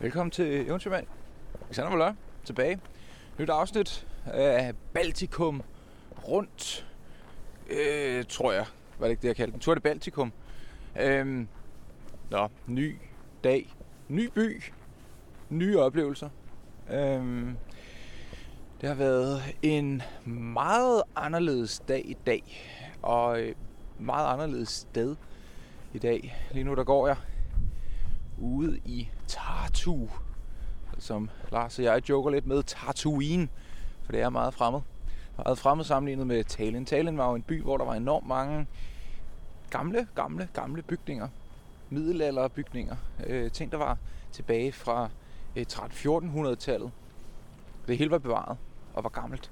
Velkommen til Eventyrmand. Alexander Valør tilbage. Nyt afsnit af Baltikum rundt, øh, tror jeg. Var det ikke det, jeg kaldte den? Tour de Baltikum. Øhm, nå, ny dag, ny by, nye oplevelser. Øhm, det har været en meget anderledes dag i dag, og øh, meget anderledes sted i dag. Lige nu der går jeg ude i Tartu, som Lars og jeg joker lidt med, Tartuin, for det er meget fremmed. Meget fremmed sammenlignet med Tallinn. Tallinn var jo en by, hvor der var enormt mange gamle, gamle, gamle bygninger. Middelalderbygninger. Øh, ting, der var tilbage fra øh, 13-1400-tallet. Det hele var bevaret og var gammelt.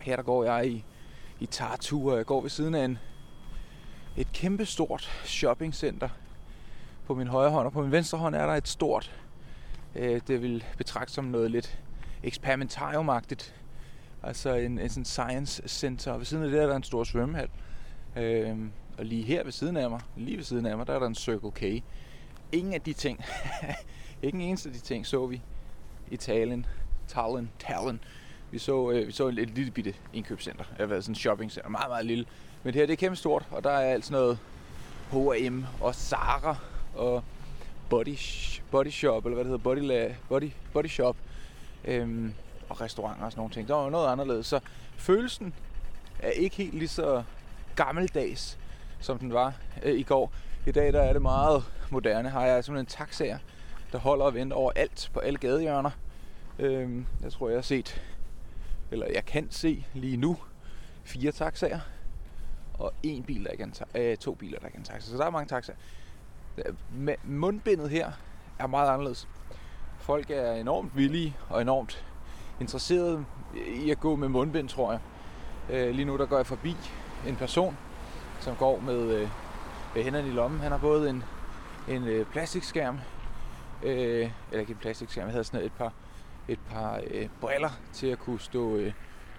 Her der går jeg i, i Tartu, og jeg går ved siden af en, et kæmpestort shoppingcenter på min højre hånd, og på min venstre hånd er der et stort, øh, det vil betragte som noget lidt eksperimentariumagtigt, altså en, en sådan science center, og ved siden af det er der en stor svømmehal, øh, og lige her ved siden af mig, lige ved siden af mig, der er der en Circle K. Ingen af de ting, ikke en eneste af de ting så vi i Talen, Tallinn, Talen. Vi så, øh, vi så et, et lille bitte indkøbscenter, jeg har været sådan en shoppingcenter, meget, meget lille. Men det her det er kæmpe stort, og der er alt sådan noget H&M og Zara og body, body shop, eller hvad det hedder, body, la, body, body shop, øhm, og restauranter og sådan nogle ting. Der var noget anderledes, så følelsen er ikke helt lige så gammeldags, som den var øh, i går. I dag der er det meget moderne. Har jeg simpelthen taxaer, der holder og venter over alt på alle gadehjørner. Øhm, jeg tror, jeg har set, eller jeg kan se lige nu, fire taxaer og en bil, der ikke er en ta- øh, to biler, der ikke er en taxa. Så der er mange taxaer mundbindet her er meget anderledes. Folk er enormt villige og enormt interesserede i at gå med mundbind, tror jeg. Lige nu der går jeg forbi en person, som går med, øh, med hænderne i lommen. Han har både en, en øh, plastikskærm, øh, eller ikke en plastikskærm, jeg havde sådan et par, et par øh, briller til at kunne stå øh,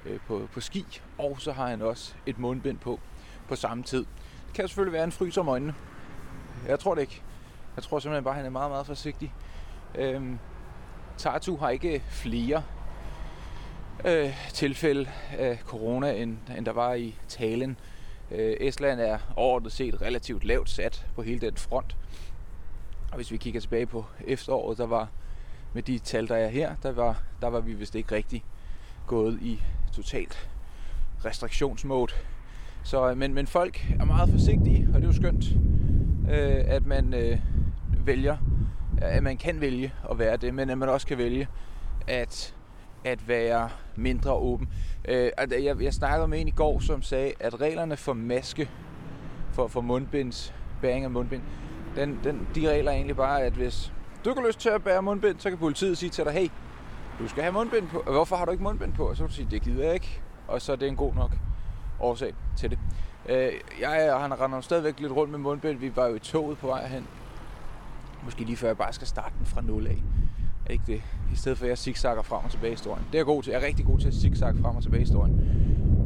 øh, på, på ski, og så har han også et mundbind på på samme tid. Det kan selvfølgelig være en frys om øjnene, jeg tror det ikke. Jeg tror simpelthen bare, at han er meget, meget forsigtig. Øhm, Tartu har ikke flere øh, tilfælde af corona, end, end der var i Talen. Øh, Estland er overordnet set relativt lavt sat på hele den front. Og hvis vi kigger tilbage på efteråret, der var med de tal, der er her, der var, der var vi vist ikke rigtig gået i totalt restriktionsmode. Så, øh, men, men folk er meget forsigtige, og det er jo skønt øh, at man øh, vælger, at man kan vælge at være det, men at man også kan vælge at, at være mindre åben. Øh, jeg, jeg snakkede med en i går, som sagde, at reglerne for maske, for, for mundbinds, bæring af mundbind, den, den, de regler er egentlig bare, at hvis du ikke har lyst til at bære mundbind, så kan politiet sige til dig, hey, du skal have mundbind på. Hvorfor har du ikke mundbind på? Og så vil du sige, det gider jeg ikke. Og så er det en god nok årsag til det. Øh, jeg og han render stadigvæk lidt rundt med mundbind. Vi var jo i toget på vej hen. Måske lige før jeg bare skal starte den fra nul af. Er ikke det? I stedet for at jeg zigzagger frem og tilbage i historien. Det er jeg god til. Jeg er rigtig god til at zigzagge frem og tilbage i historien.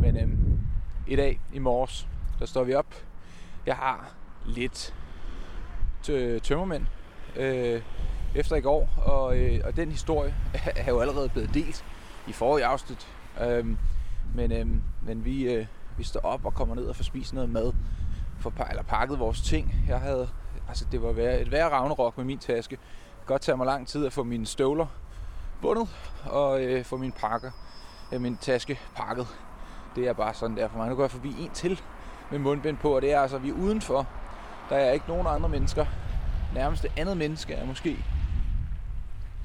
Men øh, i dag, i morges, der står vi op. Jeg har lidt tømmermænd øh, efter i går, og, øh, og den historie er jo allerede blevet delt i forrige afsnit. Øh, men, øh, men vi, øh, vi står op og kommer ned og får spist noget mad, for, eller pakket vores ting. Jeg havde, altså det var et værre ravnerok med min taske. Det godt tage mig lang tid at få mine støvler bundet og øh, få min pakker, øh, min taske pakket. Det er bare sådan der for mig. Nu går jeg forbi en til med mundbind på, og det er altså, vi er udenfor. Der er ikke nogen andre mennesker. Nærmest det andet menneske er måske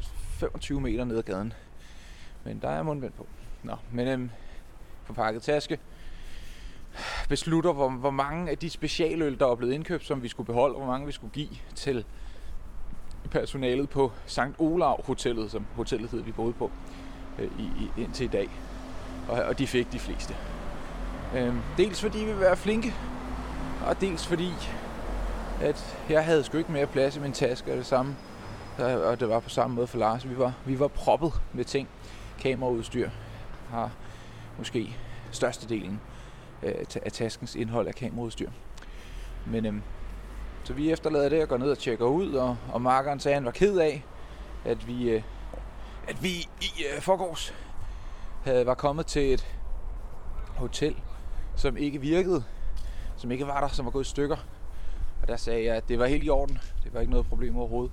25 meter ned ad gaden. Men der er mundbind på. Nå, men øhm, pakket taske, beslutter, hvor, hvor mange af de specialøl, der er blevet indkøbt, som vi skulle beholde, og hvor mange vi skulle give til personalet på St. Olav Hotellet, som hotellet hed, vi boede på øh, i, i, indtil i dag. Og, og de fik de fleste. Øh, dels fordi vi var være flinke, og dels fordi, at jeg havde sgu ikke mere plads i min taske og det samme. Og det var på samme måde for Lars. Vi var, vi var proppet med ting. Kameraudstyr har måske størstedelen delen. Øh, af taskens indhold af kameraudstyr. Men øhm, så vi efterlader det og går ned og tjekker ud, og, og markeren sagde, at han var ked af, at vi, øh, at vi i øh, forgårs havde, var kommet til et hotel, som ikke virkede, som ikke var der, som var gået i stykker. Og der sagde jeg, at det var helt i orden. Det var ikke noget problem overhovedet.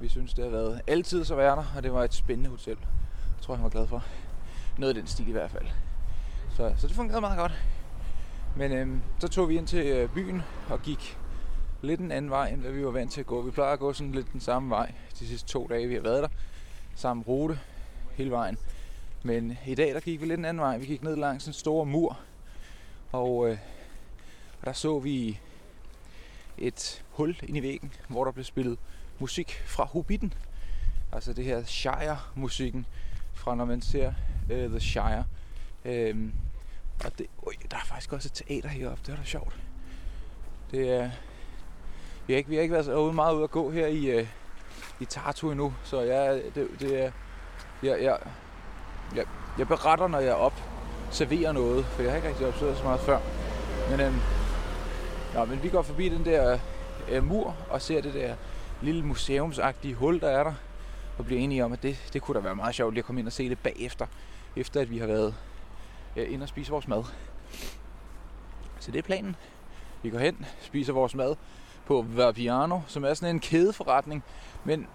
Vi synes, det har været altid så være der, og det var et spændende hotel. Jeg tror, han var glad for. Noget af den stil i hvert fald. Så, så det fungerede meget godt. Men øhm, så tog vi ind til øh, byen og gik lidt en anden vej, end hvad vi var vant til at gå. Vi plejer at gå sådan lidt den samme vej de sidste to dage, vi har været der. Samme rute hele vejen. Men øh, i dag, der gik vi lidt en anden vej. Vi gik ned langs en stor mur. Og, øh, og der så vi et hul ind i væggen, hvor der blev spillet musik fra Hobbiten. Altså det her Shire-musikken fra når man ser uh, The Shire. Øh, og det, øj, der er faktisk også et teater heroppe, det er da sjovt. Det er, vi har ikke, vi har ikke været så meget ude at gå her i, uh, i Tartu endnu, så jeg, det, det er, jeg, jeg, jeg, jeg beretter, når jeg er op, serverer noget, for jeg har ikke rigtig observeret så meget før. Men, øhm, nå, men vi går forbi den der øh, mur og ser det der lille museumsagtige hul, der er der, og bliver enige om, at det, det kunne da være meget sjovt lige at komme ind og se det bagefter, efter at vi har været øh, ind og spise vores mad. Så det er planen. Vi går hen, spiser vores mad på Vapiano, som er sådan en kædeforretning, men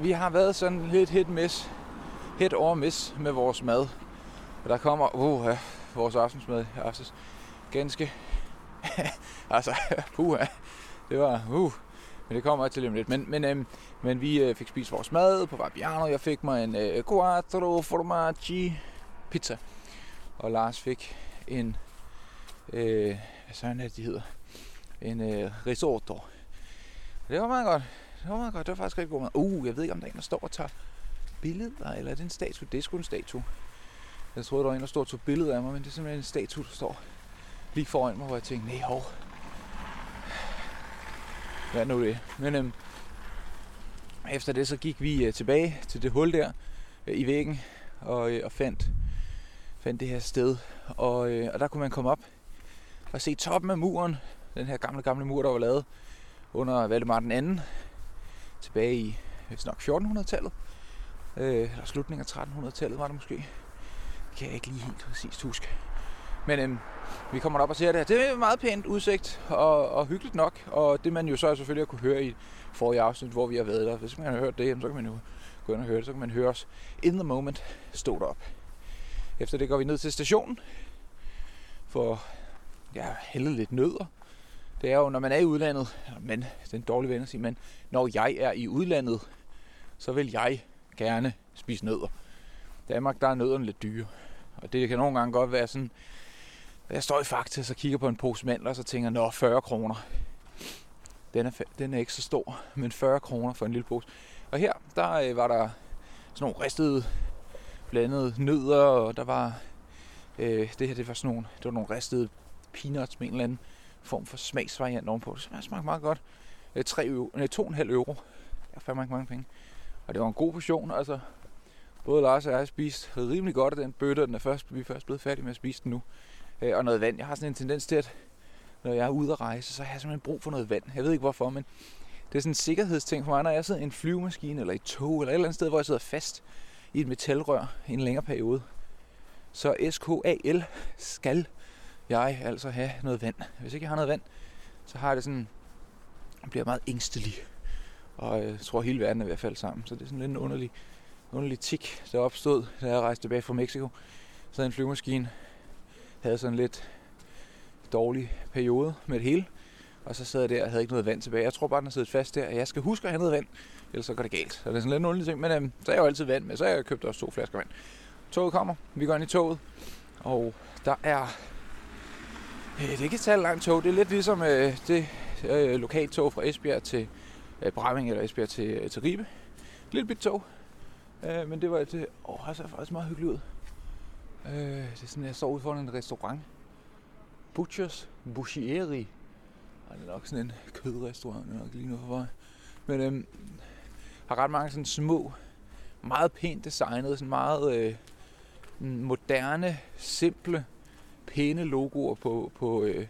vi har været sådan lidt hit miss, hit over miss med vores mad. Og der kommer, uh, ja, vores aftensmad i aftes. Ganske, altså, puha, det var, uh, men det kommer jeg til lidt. Men, men, øhm, men vi øh, fik spist vores mad på Vapiano. Jeg fik mig en øh, quattro formaggi pizza. Og Lars fik en, øh, hvad sådan er det, de hedder? En øh, risotto. Og det var meget godt. Det var meget godt. Det var faktisk rigtig god mad. Uh, jeg ved ikke, om der er en, der står og tager billeder, eller er det en statue? Det er sgu en statue. Jeg troede, der var en, der stod og tog billeder af mig, men det er simpelthen en statue, der står lige foran mig, hvor jeg tænkte, nej, hov. Hvad nu det? Men øhm, efter det, så gik vi øh, tilbage til det hul der øh, i væggen, og, øh, og fandt, fandt det her sted. Og, øh, og der kunne man komme op og se toppen af muren, den her gamle, gamle mur, der var lavet under Valdemar den anden, tilbage i nok 1400-tallet. Øh, eller slutningen af 1300-tallet var det måske. Det kan jeg ikke lige helt præcist huske. Men øhm, vi kommer op og ser det her. Det er meget pænt udsigt og, og hyggeligt nok. Og det man jo så selvfølgelig har kunne høre i forrige afsnit, hvor vi har været der. Hvis man har hørt det, så kan man jo gå ind og høre det. Så kan man høre os in the moment stå derop. Efter det går vi ned til stationen. For ja, hælde lidt nødder. Det er jo, når man er i udlandet, men det er en dårlig ven at sige, men når jeg er i udlandet, så vil jeg gerne spise nødder. Danmark, der er nødderne lidt dyre. Og det kan nogle gange godt være sådan, at jeg står i Fakta, så kigger på en pose mandler, og så tænker nå, 40 kroner. Den er, den er ikke så stor, men 40 kroner for en lille pose. Og her, der øh, var der sådan nogle ristede, blandede nødder, og der var, øh, det her, det var sådan nogle, det var nogle ristede peanuts med en eller anden form for smagsvariant ovenpå. Det smagte meget godt. Øh, 3 euro, nej, 2,5 euro. Det er fandme ikke mange penge. Og det var en god portion, altså. Både Lars og jeg har spist rimelig godt af den bøtte, den er først, vi er først blevet færdige med at spise den nu. Øh, og noget vand. Jeg har sådan en tendens til, at når jeg er ude at rejse, så har jeg simpelthen brug for noget vand. Jeg ved ikke hvorfor, men det er sådan en sikkerhedsting for mig, når jeg sidder i en flyvemaskine eller i tog eller et eller andet sted, hvor jeg sidder fast i et metalrør i en længere periode. Så SKAL skal jeg altså have noget vand. Hvis ikke jeg har noget vand, så har jeg det sådan, jeg bliver meget ængstelig. Og jeg tror, hele verden er ved at falde sammen. Så det er sådan lidt en underlig, underlig tik, der opstod, da jeg rejste tilbage fra Mexico. Så en flyvemaskine havde sådan lidt dårlig periode med det hele. Og så sad jeg der og havde ikke noget vand tilbage. Jeg tror bare, den har siddet fast der, jeg skal huske at have noget vand, ellers så går det galt. Så det er sådan lidt underlig ting, men øhm, så er jeg jo altid vand med, så har jeg købt også to flasker vand. Toget kommer, vi går ind i toget, og der er... Øh, det kan tage langt tog, det er lidt ligesom øh, det øh, lokaltog fra Esbjerg til øh, Bramming eller Esbjerg til, øh, til Ribe. Lidt bit tog, øh, men det var et... Åh, det ser faktisk meget hyggeligt ud. Øh, det er sådan, jeg står ude foran en restaurant. Butchers Boucherie. Og det er nok sådan en kødrestaurant, jeg nok lige nu for Men øhm, har ret mange sådan små, meget pænt designede, sådan meget øh, moderne, simple, pæne logoer på, på, øh,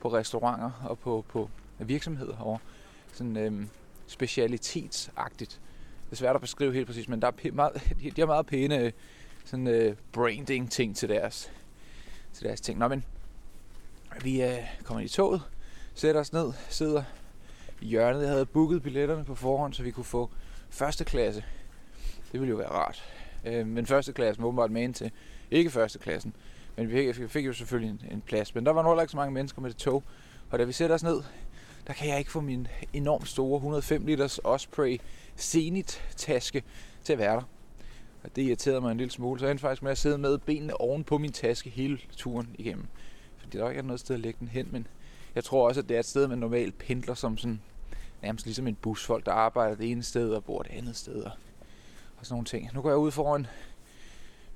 på restauranter og på, på virksomheder herovre. Sådan øh, specialitetsagtigt det er svært at beskrive helt præcis, men der er pæ- meget, de har meget pæne øh, sådan, øh, branding ting til deres, til deres ting. Nå, men vi øh, kommer i toget, sætter os ned, sidder i hjørnet. Jeg havde booket billetterne på forhånd, så vi kunne få første klasse. Det ville jo være rart. Øh, men første klasse var åbenbart med ind til. Ikke første klassen, men vi fik, fik jo selvfølgelig en, en plads. Men der var nok ikke så mange mennesker med det tog. Og da vi sætter os ned, der kan jeg ikke få min enormt store 105 liters Osprey Zenith taske til at være der. Og det irriterede mig en lille smule, så jeg endte faktisk med at sidde med benene oven på min taske hele turen igennem. Fordi der var ikke noget sted at lægge den hen, men jeg tror også, at det er et sted, man normalt pendler som sådan, nærmest ligesom en bus. Folk, der arbejder det ene sted og bor det andet sted og, og sådan nogle ting. Nu går jeg ud foran,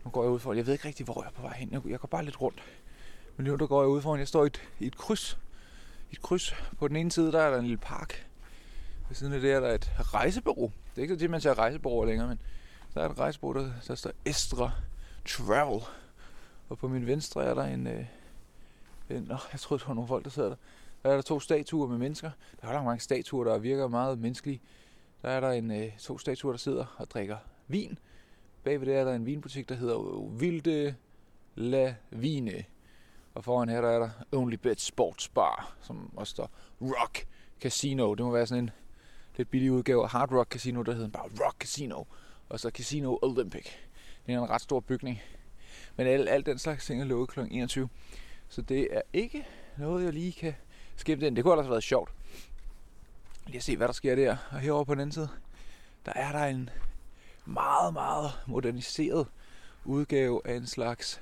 nu går jeg ud foran, jeg ved ikke rigtig, hvor jeg er på vej hen. Jeg, jeg går bare lidt rundt. Men nu der går jeg ud foran, jeg står i et, i et kryds. I et kryds. På den ene side, der er der en lille park. Ved siden af det er der et rejsebureau. Det er ikke så tit, man ser rejsebureauer længere, men der er et rejsebureau, der, der står Estra Travel. Og på min venstre er der en... Øh, en åh, jeg tror, det var nogle folk, der sidder der. Der er der to statuer med mennesker. Der er der mange statuer, der virker meget menneskelige. Der er der en, øh, to statuer, der sidder og drikker vin. Bagved det er der en vinbutik, der hedder Vilde La Vine. Og foran her, der er der Only Bet Sports Bar, som også står Rock Casino. Det må være sådan en lidt billig udgave af Hard Rock Casino, der hedder bare Rock Casino. Og så Casino Olympic. Det er en ret stor bygning. Men alt, alt den slags ting er lukket kl. 21. Så det er ikke noget, jeg lige kan skib den. Det kunne ellers have været sjovt. Lige at se, hvad der sker der. Og herovre på den anden side, der er der en meget, meget moderniseret udgave af en slags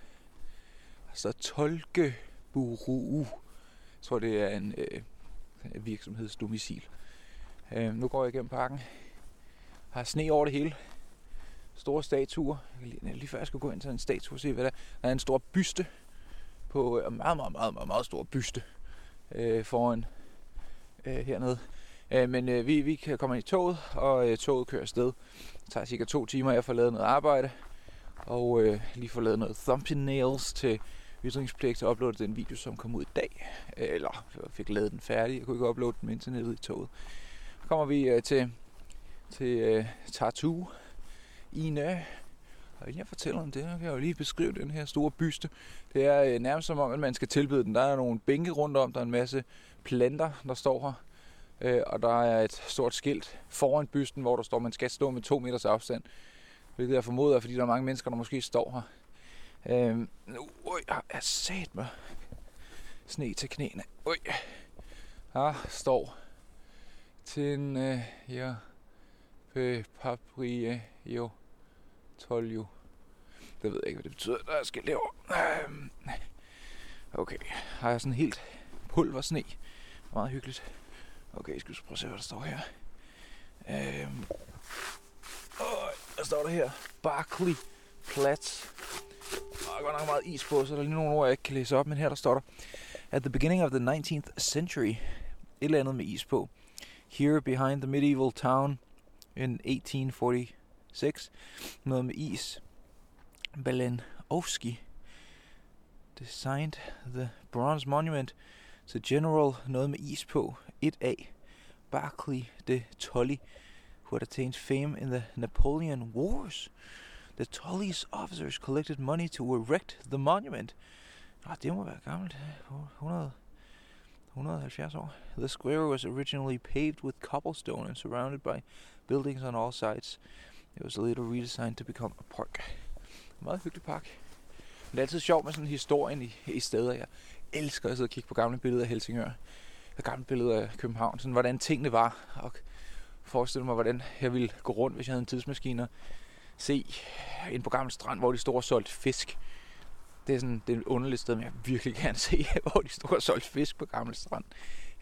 altså tolkeburu. Jeg tror, det er en øh, virksomhedsdomicil. Øh, nu går jeg igennem parken. Har sne over det hele. Store statuer. Lige, lige før jeg skulle gå ind til en statue og se, hvad der er. Der er en stor byste på øh, meget, meget, meget, meget, meget stor byste øh, foran øh, hernede. Øh, men øh, vi, vi kan komme ind i toget, og øh, toget kører afsted. Det tager cirka to timer, jeg får lavet noget arbejde. Og øh, lige får lavet noget thumbnails til ytringspligt og uploadet den video, som kom ud i dag. Øh, eller jeg fik lavet den færdig. Jeg kunne ikke uploade den med internettet i toget. Så kommer vi øh, til, til øh, Tartu i Nø. Og inden jeg fortæller om det, kan jeg jo lige beskrive den her store byste. Det er øh, nærmest som om, at man skal tilbyde den. Der er nogle bænke rundt om, der er en masse planter, der står her. Øh, og der er et stort skilt foran bysten, hvor der står, at man skal stå med to meters afstand. Hvilket jeg formoder, fordi der er mange mennesker, der måske står her. Øh, nu, øj, jeg er sat med sne til knæene. Øj. Her står til øh, ja, paprie, jo tolju. Det ved jeg ikke, hvad det betyder. Der er skilt herovre. Okay, har jeg sådan helt pulver sne. Meget hyggeligt. Okay, skal vi prøve at se, hvad der står her. Øhm. Og der står der her. Barkley Platz. Der er godt nok meget is på, så der er lige nogle ord, jeg ikke kan læse op. Men her der står der. At the beginning of the 19th century. Et eller andet med is på. Here behind the medieval town in 1846. Noget med is. Balenowski designed the bronze monument to General noget med is på 1A Barclay de Tolly who had attained fame in the Napoleon Wars. The Tollys officers collected money to erect the monument. Ah, det må være gammelt. 100, 170 år. The square was originally paved with cobblestone and surrounded by buildings on all sides. It was later redesigned to become a park. Meget hyggelig park. Men det er altid sjovt med sådan historien i, i steder. Jeg elsker at sidde og kigge på gamle billeder af Helsingør. Og gamle billeder af København. Sådan hvordan tingene var. Og forestille mig, hvordan jeg ville gå rundt, hvis jeg havde en tidsmaskine. Og se ind på Gamle Strand, hvor de store og solgte fisk. Det er sådan det er et underligt sted, men jeg vil virkelig gerne se, hvor de store og solgte fisk på Gamle Strand.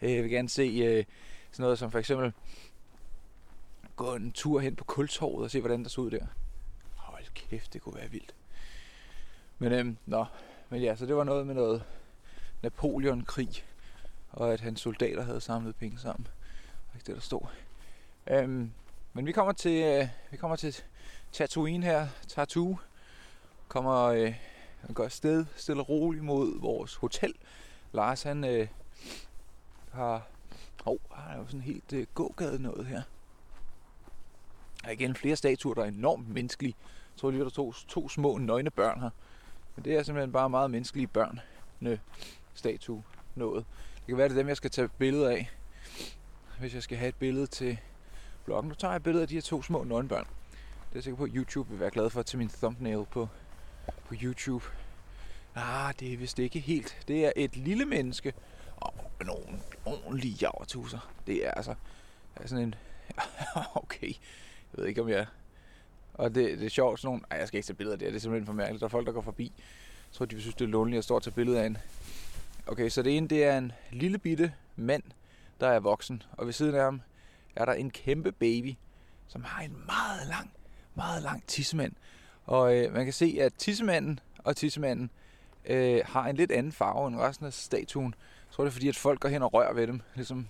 Øh, jeg vil gerne se øh, sådan noget som for eksempel gå en tur hen på Kultorvet og se, hvordan der så ud der. Kæft, det kunne være vildt. Men, øhm, nå, men ja, så det var noget med noget Napoleon-krig, og at hans soldater havde samlet penge sammen. Det ikke det, der stod. Øhm, men vi kommer til, øh, vi kommer til Tatooine her, Tatoo. Kommer øh, går afsted stille og roligt mod vores hotel. Lars han øh, har, oh, der er jo sådan helt øh, gågade noget her. Og igen flere statuer, der er enormt menneskelige. Jeg tror lige, der to, to små nøgne børn her. Men det er simpelthen bare meget menneskelige børn Nø, statue noget. Det kan være, det er dem, jeg skal tage billeder af, hvis jeg skal have et billede til bloggen. Nu tager jeg et billede af de her to små nøgenbørn. Det er jeg sikker på, at YouTube vil være glad for til min thumbnail på, på YouTube. Ah, det er vist ikke helt. Det er et lille menneske og nogle ordentlige javertuser. Det er altså er sådan en... okay, jeg ved ikke om jeg... Og det, det er sjovt, sådan nogle... Ej, jeg skal ikke tage billeder der, det. Er simpelthen for mærkeligt. Der er folk, der går forbi. Jeg tror, de vil synes, det er lonely at stå og tage billeder af en. Okay, så det ene, det er en lille bitte mand, der er voksen. Og ved siden af ham er der en kæmpe baby, som har en meget lang, meget lang tissemand. Og øh, man kan se, at tissemanden og tissemanden øh, har en lidt anden farve end resten af statuen. Jeg tror, det er fordi, at folk går hen og rører ved dem. Ligesom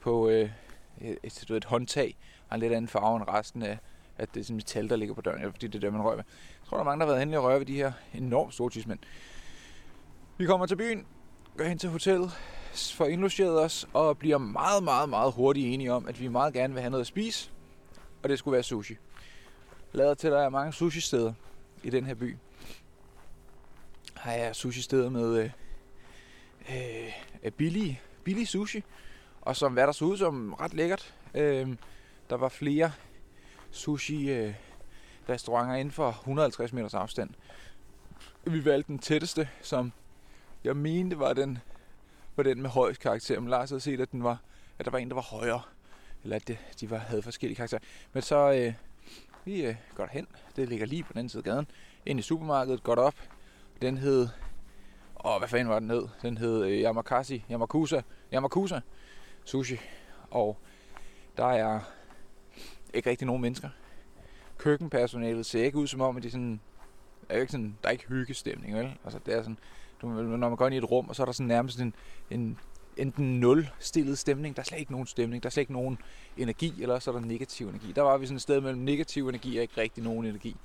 på øh, et, et, et håndtag har en lidt anden farve end resten af, at det er sådan metal, der ligger på døren, fordi det er det, man rører ved. Jeg tror, der er mange, der har været hen og røre ved de her enormt store tidsmænd. Vi kommer til byen, går hen til hotellet, får indlogeret os, og bliver meget, meget, meget hurtigt enige om, at vi meget gerne vil have noget at spise, og det skulle være sushi. Lader til, at der er mange sushi-steder i den her by. Her er sushi-steder med øh, øh, billig, billig sushi, og som hvad der så ud som ret lækkert. Øh, der var flere sushi-restauranter øh, inden for 150 meters afstand. Vi valgte den tætteste, som jeg mente var den, var den med højst karakter. Men Lars havde set, at, den var, at der var en, der var højere. Eller at de var, havde forskellige karakterer. Men så øh, vi øh, går derhen. Det ligger lige på den anden side af gaden. Ind i supermarkedet, går op. Den hed... Åh, hvad fanden var den hed? Den hed øh, Yamakasi, Yamakusa, Yamakusa Sushi. Og der er ikke rigtig nogen mennesker. Køkkenpersonalet ser ikke ud som om, at de sådan... Er ikke sådan, der er ikke hyggestemning, vel? Altså, det er sådan, du, når man går ind i et rum, og så er der sådan nærmest en, en enten nul stillet stemning, der er slet ikke nogen stemning, der er slet ikke nogen energi, eller så er der negativ energi. Der var vi sådan et sted mellem negativ energi og ikke rigtig nogen energi.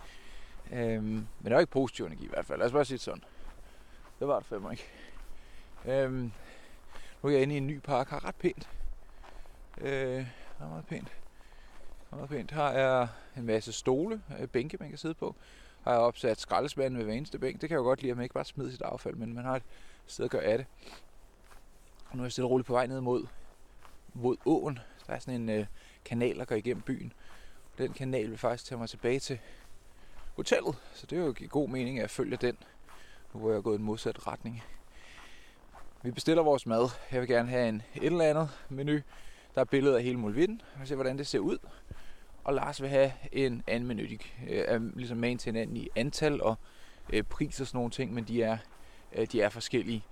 Øhm, men der var ikke positiv energi i hvert fald. Lad os bare sige det sådan. Det var det fandme ikke. Øhm, nu er jeg inde i en ny park, har ret pænt. Øh, det er meget pænt. Meget pænt. Her er en masse stole, øh, bænke, man kan sidde på. Her er opsat skraldespanden ved hver eneste bænk. Det kan jeg jo godt lide, at man ikke bare smider sit affald, men man har et sted at gøre af det. Og nu er jeg stille og roligt på vej ned mod, mod åen. Der er sådan en øh, kanal, der går igennem byen. Den kanal vil faktisk tage mig tilbage til hotellet, så det er jo god mening, at jeg følger den, nu hvor jeg er gået i en modsat retning. Vi bestiller vores mad. Jeg vil gerne have en et eller andet menu. Der er billeder af hele Mulvitten. Jeg ser, se, hvordan det ser ud. Og Lars vil have en anden menu. De øh, er ligesom man til hinanden i antal og øh, pris og sådan nogle ting, men de er, øh, de er forskellige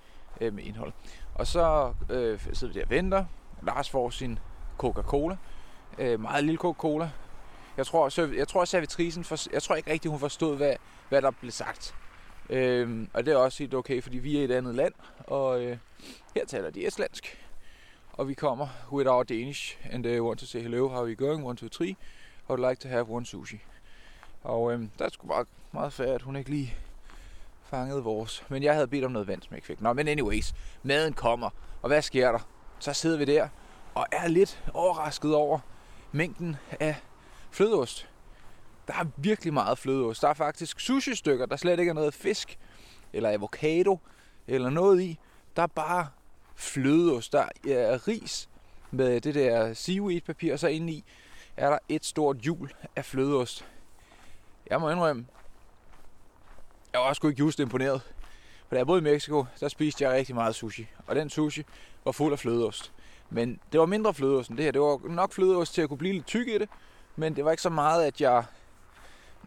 øh, med indhold. Og så øh, sidder vi der og venter. Lars får sin Coca-Cola. Øh, meget lille Coca-Cola. Jeg tror, så, jeg tror, servitrisen, for, jeg tror ikke rigtig, hun forstod, hvad, hvad der blev sagt. Øh, og det er også helt okay, fordi vi er i et andet land, og øh, her taler de estlandsk. Og vi kommer with our Danish, and they want to say hello, how are you going, one, two, three. I would like to have one sushi. Og øhm, der skulle bare meget færdigt, at hun ikke lige fangede vores. Men jeg havde bedt om noget vand, som jeg ikke fik. Nå, men anyways, maden kommer. Og hvad sker der? Så sidder vi der og er lidt overrasket over mængden af flødeost. Der er virkelig meget flødeost. Der er faktisk sushi-stykker, der slet ikke er noget fisk, eller avocado, eller noget i. Der er bare flødeost. Der er ris med det der seaweed-papir, og så indeni er der et stort hjul af flødeost. Jeg må indrømme, jeg var også ikke just imponeret. For da jeg boede i Mexico, der spiste jeg rigtig meget sushi. Og den sushi var fuld af flødeost. Men det var mindre flødeost end det her. Det var nok flødeost til at kunne blive lidt tyk i det. Men det var ikke så meget, at jeg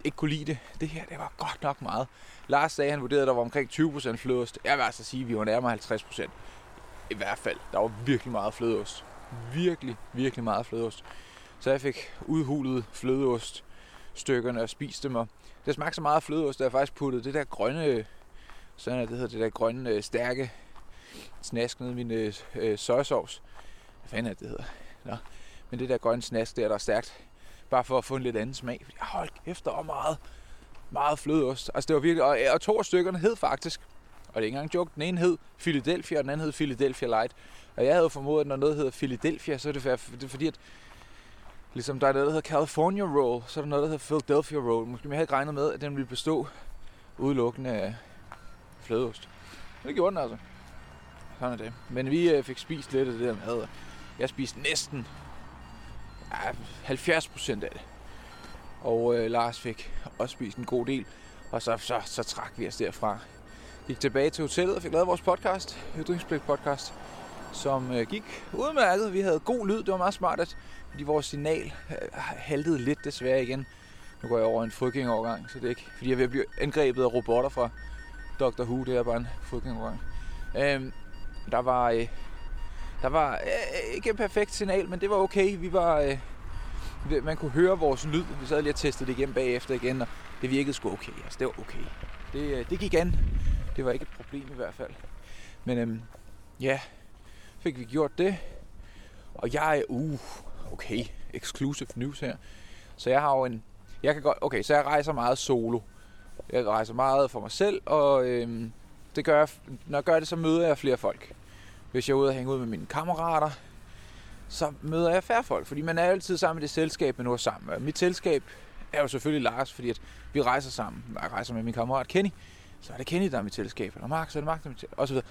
ikke kunne lide det. Det her, det var godt nok meget. Lars sagde, han vurderede, at der var omkring 20% flødeost. Jeg vil altså sige, at vi var nærmere 50%. I hvert fald. Der var virkelig meget flødeost. Virkelig, virkelig meget flødeost. Så jeg fik udhulet flødeost stykkerne og spiste dem. Og det smagte så meget af flødeost, at jeg faktisk puttede det der grønne, sådan det hedder, det der grønne, øh, stærke snask ned i min øh, øh sojasovs. Hvad fanden er det, det hedder? Nå. Men det der grønne snask der, der er stærkt, bare for at få en lidt anden smag. Fordi, hold kæft, der var meget, meget flødeost. Altså det var virkelig, og, og to af stykkerne hed faktisk, og det er ikke engang joke, den ene hed Philadelphia, og den anden hed Philadelphia Light. Og jeg havde formodet, at når noget hedder Philadelphia, så er det, for, det er fordi, at Ligesom der er noget, der hedder California Roll, så er der noget, der hedder Philadelphia Roll. Måske jeg havde ikke regnet med, at den ville bestå udelukkende af flødeost. Men det gjorde den altså. Sådan er det. Men vi øh, fik spist lidt af det der mad. Jeg spiste næsten ja, 70 procent af det. Og øh, Lars fik også spist en god del. Og så, så, så trak vi os derfra. Gik tilbage til hotellet og fik lavet vores podcast, Ytringspligt podcast, som øh, gik udmærket. Vi havde god lyd, det var meget smart, at, fordi vores signal øh, haltede lidt desværre igen. Nu går jeg over en frygtingovergang, så det er ikke, fordi jeg vil blive angrebet af robotter fra Dr. Who, det er bare en frygtingovergang. Øhm, der var, øh, der var øh, ikke en perfekt signal, men det var okay. Vi var, øh, man kunne høre vores lyd. Vi sad lige og testede det igen bagefter igen, og det virkede sgu okay. Altså, det var okay. Det, øh, det gik an. Det var ikke et problem i hvert fald. Men øhm, ja, fik vi gjort det. Og jeg er, uh, okay, exclusive news her. Så jeg har jo en, jeg kan godt, okay, så jeg rejser meget solo. Jeg rejser meget for mig selv, og øhm, det gør jeg, når jeg gør det, så møder jeg flere folk. Hvis jeg er ude og hænge ud med mine kammerater, så møder jeg færre folk, fordi man er altid sammen i det selskab, man nu er sammen med. Mit selskab er jo selvfølgelig Lars, fordi at vi rejser sammen. Jeg rejser med min kammerat Kenny, så er det Kenny, der er mit selskab. Eller Mark, så er det Mark, der er mit selskab, og så videre.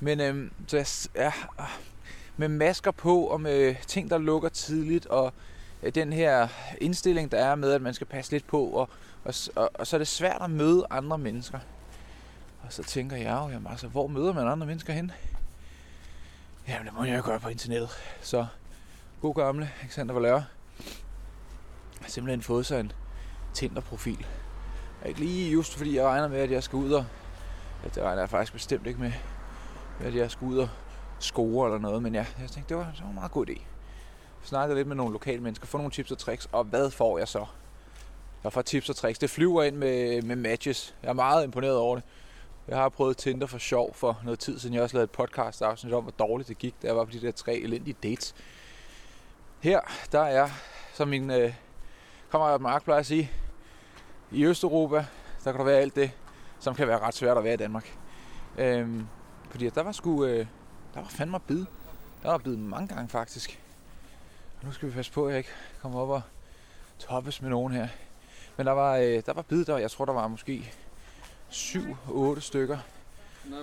Men øhm, så jeg, ja, øh, med masker på, og med ting, der lukker tidligt, og øh, den her indstilling, der er med, at man skal passe lidt på, og, og, og, og så er det svært at møde andre mennesker. Og så tænker jeg jo, jamen altså, hvor møder man andre mennesker hen? Jamen, det må jeg jo gøre på internettet. Så god gamle Alexander Valøre har simpelthen fået sig en Tinder-profil. Ikke lige just fordi jeg regner med, at jeg skal ud og... Ja, det regner jeg faktisk bestemt ikke med, at jeg skal ud og score eller noget. Men ja, jeg tænkte, det var, det var en meget god idé. Snakkede lidt med nogle lokale mennesker, få nogle tips og tricks, og hvad får jeg så? Jeg får tips og tricks. Det flyver ind med, med matches. Jeg er meget imponeret over det. Jeg har prøvet Tinder for sjov for noget tid siden. Jeg har også lavet et podcast afsnit om, hvor dårligt det gik, da jeg var på de der tre elendige dates. Her, der er, som min øh, kammerat Mark plejer at sige, i Østeuropa, der kan der være alt det, som kan være ret svært at være i Danmark. Øhm, fordi der var sgu, øh, der var fandme bid. Der var bid mange gange faktisk. Og nu skal vi passe på, at jeg ikke kommer op og toppes med nogen her. Men der var, øh, der var bid der, jeg tror der var måske 7-8 stykker,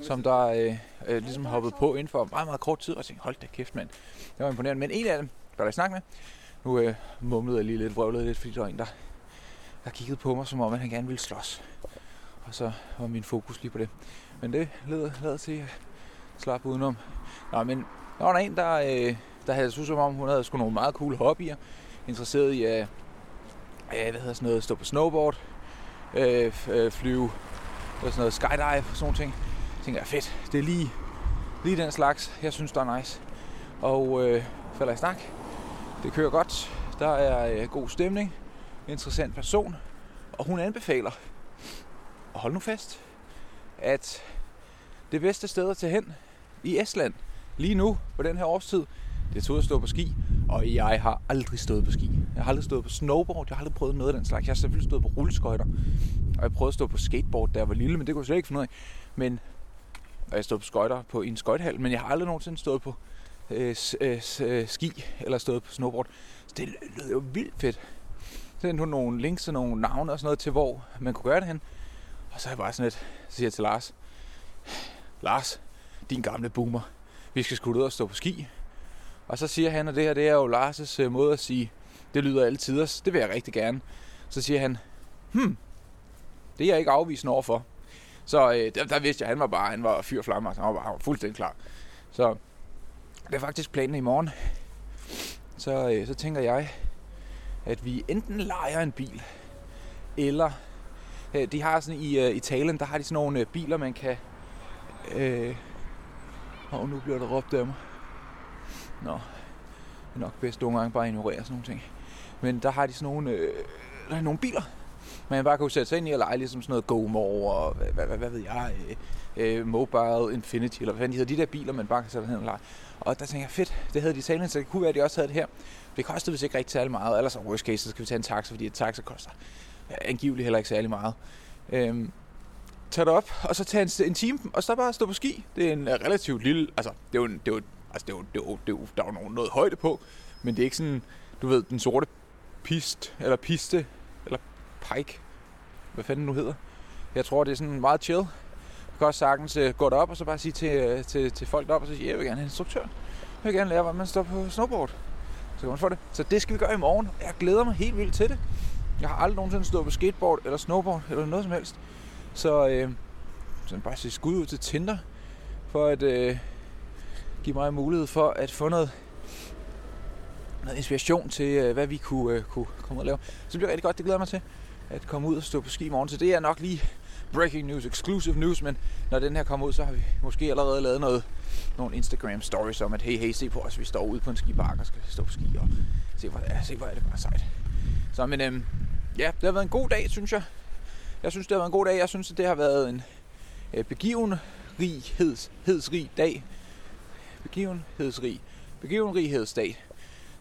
som der øh, øh, ligesom hoppede på inden for meget, meget kort tid, og tænkte, hold da kæft mand, det var imponerende. Men en af dem, der jeg snakke med, nu øh, mumlede jeg lige lidt, vrøvlede lidt, fordi der var en, der, der kiggede på mig, som om at han gerne ville slås. Og så var min fokus lige på det. Men det led, led til at slappe udenom. Nå, men der var der en, der, øh, der havde synes som om, hun havde sgu nogle meget cool hobbyer. Interesseret i at øh, hvad hedder sådan noget, stå på snowboard, øh, øh flyve sådan noget skydive og sådan nogle ting. Jeg tænker fedt, det er lige, lige den slags, jeg synes, der er nice. Og øh, falder i snak. Det kører godt. Der er øh, god stemning. Interessant person. Og hun anbefaler, og hold nu fast, at det bedste sted at tage hen i Estland lige nu på den her årstid, det er at stå på ski. Og jeg har aldrig stået på ski. Jeg har aldrig stået på snowboard. Jeg har aldrig prøvet noget af den slags. Jeg har selvfølgelig stået på rulleskøjter. Og jeg prøvede at stå på skateboard, da jeg var lille, men det kunne jeg slet ikke finde ud af. Men og jeg stod på skøjter på, en skøjtehal, men jeg har aldrig nogensinde stået på øh, øh, øh, ski eller stået på snowboard. Så det lød jo vildt fedt. Sendte hun nogle links og nogle navne og sådan noget til, hvor man kunne gøre det hen. Og så er jeg bare sådan lidt, så siger jeg til Lars, Lars, din gamle boomer, vi skal skulle ud og stå på ski. Og så siger han, at det her det er jo Lars' øh, måde at sige, det lyder altid, det vil jeg rigtig gerne. Så siger han, hmm, det er jeg ikke afvisende overfor. Så øh, der, der vidste jeg, at han var bare, han var fyr flamme, altså, han var bare fuldstændig klar. Så det er faktisk planen i morgen. Så, øh, så tænker jeg, at vi enten leger en bil, eller øh, de har sådan i øh, Italien, der har de sådan nogle øh, biler, man kan... Øh, og nu bliver der råbt af mig. Nå, det er nok bedst nogle gange bare ignorere sådan nogle ting. Men der har de sådan nogle, øh, der er nogle biler, man bare kan sætte sig ind i og lege ligesom sådan noget GoMore og hvad, hvad, hvad, hvad ved jeg, øh, øh, Mobile Infinity, eller hvad de hedder, de der biler, man bare kan sætte hen og lege. Og der tænker jeg, fedt, det havde de i Italien, så det kunne være, at de også havde det her. Det kostede vist ikke rigtig særlig meget, ellers er worst case, så skal vi tage en taxa, fordi et taxa koster angiveligt heller ikke særlig meget. Øhm, tag det op, og så tage en, en time, og så bare stå på ski. Det er en øh, relativt lille, altså det er jo, det er jo, altså, det er jo, det er jo, det er jo der er jo noget højde på, men det er ikke sådan, du ved, den sorte pist, eller piste, eller pike, hvad fanden nu hedder. Jeg tror, det er sådan meget chill. Kan også sagtens uh, gå derop og så bare sige til, uh, til, til folk deroppe, og så sige, jeg vil gerne have en instruktør. Jeg vil gerne lære, hvordan man står på snowboard. Så kan man få det. Så det skal vi gøre i morgen. Jeg glæder mig helt vildt til det. Jeg har aldrig nogensinde stået på skateboard eller snowboard eller noget som helst. Så, øh, så bare sige skud ud til Tinder for at øh, give mig mulighed for at få noget, noget inspiration til, øh, hvad vi kunne, øh, kunne komme ud og lave. Så det bliver rigtig godt, det glæder jeg mig til at komme ud og stå på ski i morgen. Så det er nok lige breaking news, exclusive news, men når den her kommer ud, så har vi måske allerede lavet noget, nogle Instagram stories om, at hey, hey, se på os, vi står ude på en skipark og skal stå på ski, og se, hvor, ja, se, hvor er det bare sejt. Så, men øhm, ja, det har været en god dag, synes jeg. Jeg synes, det har været en god dag. Jeg synes, det har været en øh, begivenhedsrig dag. Begivenhedsrig. Begivenhedsdag. Det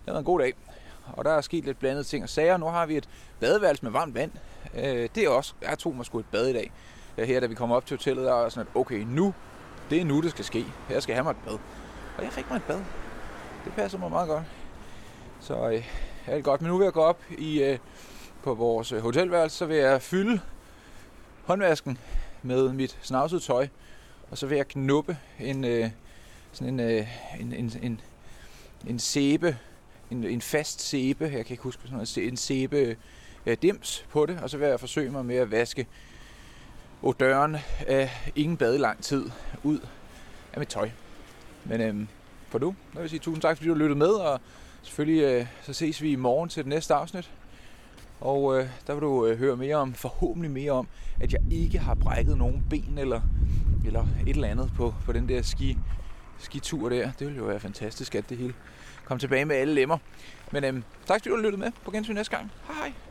har været en god dag. Og der er sket lidt blandede ting og sager. Nu har vi et badeværelse med varmt vand. Øh, det er også, jeg tog mig sgu et bad i dag. Her, da vi kom op til hotellet, der var sådan, at okay, nu, det er nu, det skal ske. Jeg skal have mig et bad. Og jeg fik mig et bad. Det passer mig meget godt. Så øh, er det godt. Men nu vil jeg gå op i, øh, på vores øh, hotelværelse, så vil jeg fylde håndvasken med mit snavsede tøj. Og så vil jeg knuppe en, øh, sådan en, øh, en, en, en, en sæbe, en, en fast sæbe, jeg kan ikke huske sådan noget, en sæbe øh, dims på det, og så vil jeg forsøge mig med at vaske odøren af ingen bade lang tid ud af mit tøj. Men øh, for nu, jeg vil sige tusind tak, fordi du lyttede med, og selvfølgelig øh, så ses vi i morgen til det næste afsnit. Og øh, der vil du øh, høre mere om, forhåbentlig mere om, at jeg ikke har brækket nogen ben eller, eller et eller andet på, på den der ski, skitur der. Det ville jo være fantastisk, at det hele kom tilbage med alle lemmer. Men øhm, tak fordi du lyttede med. På gensyn næste gang. Hej hej.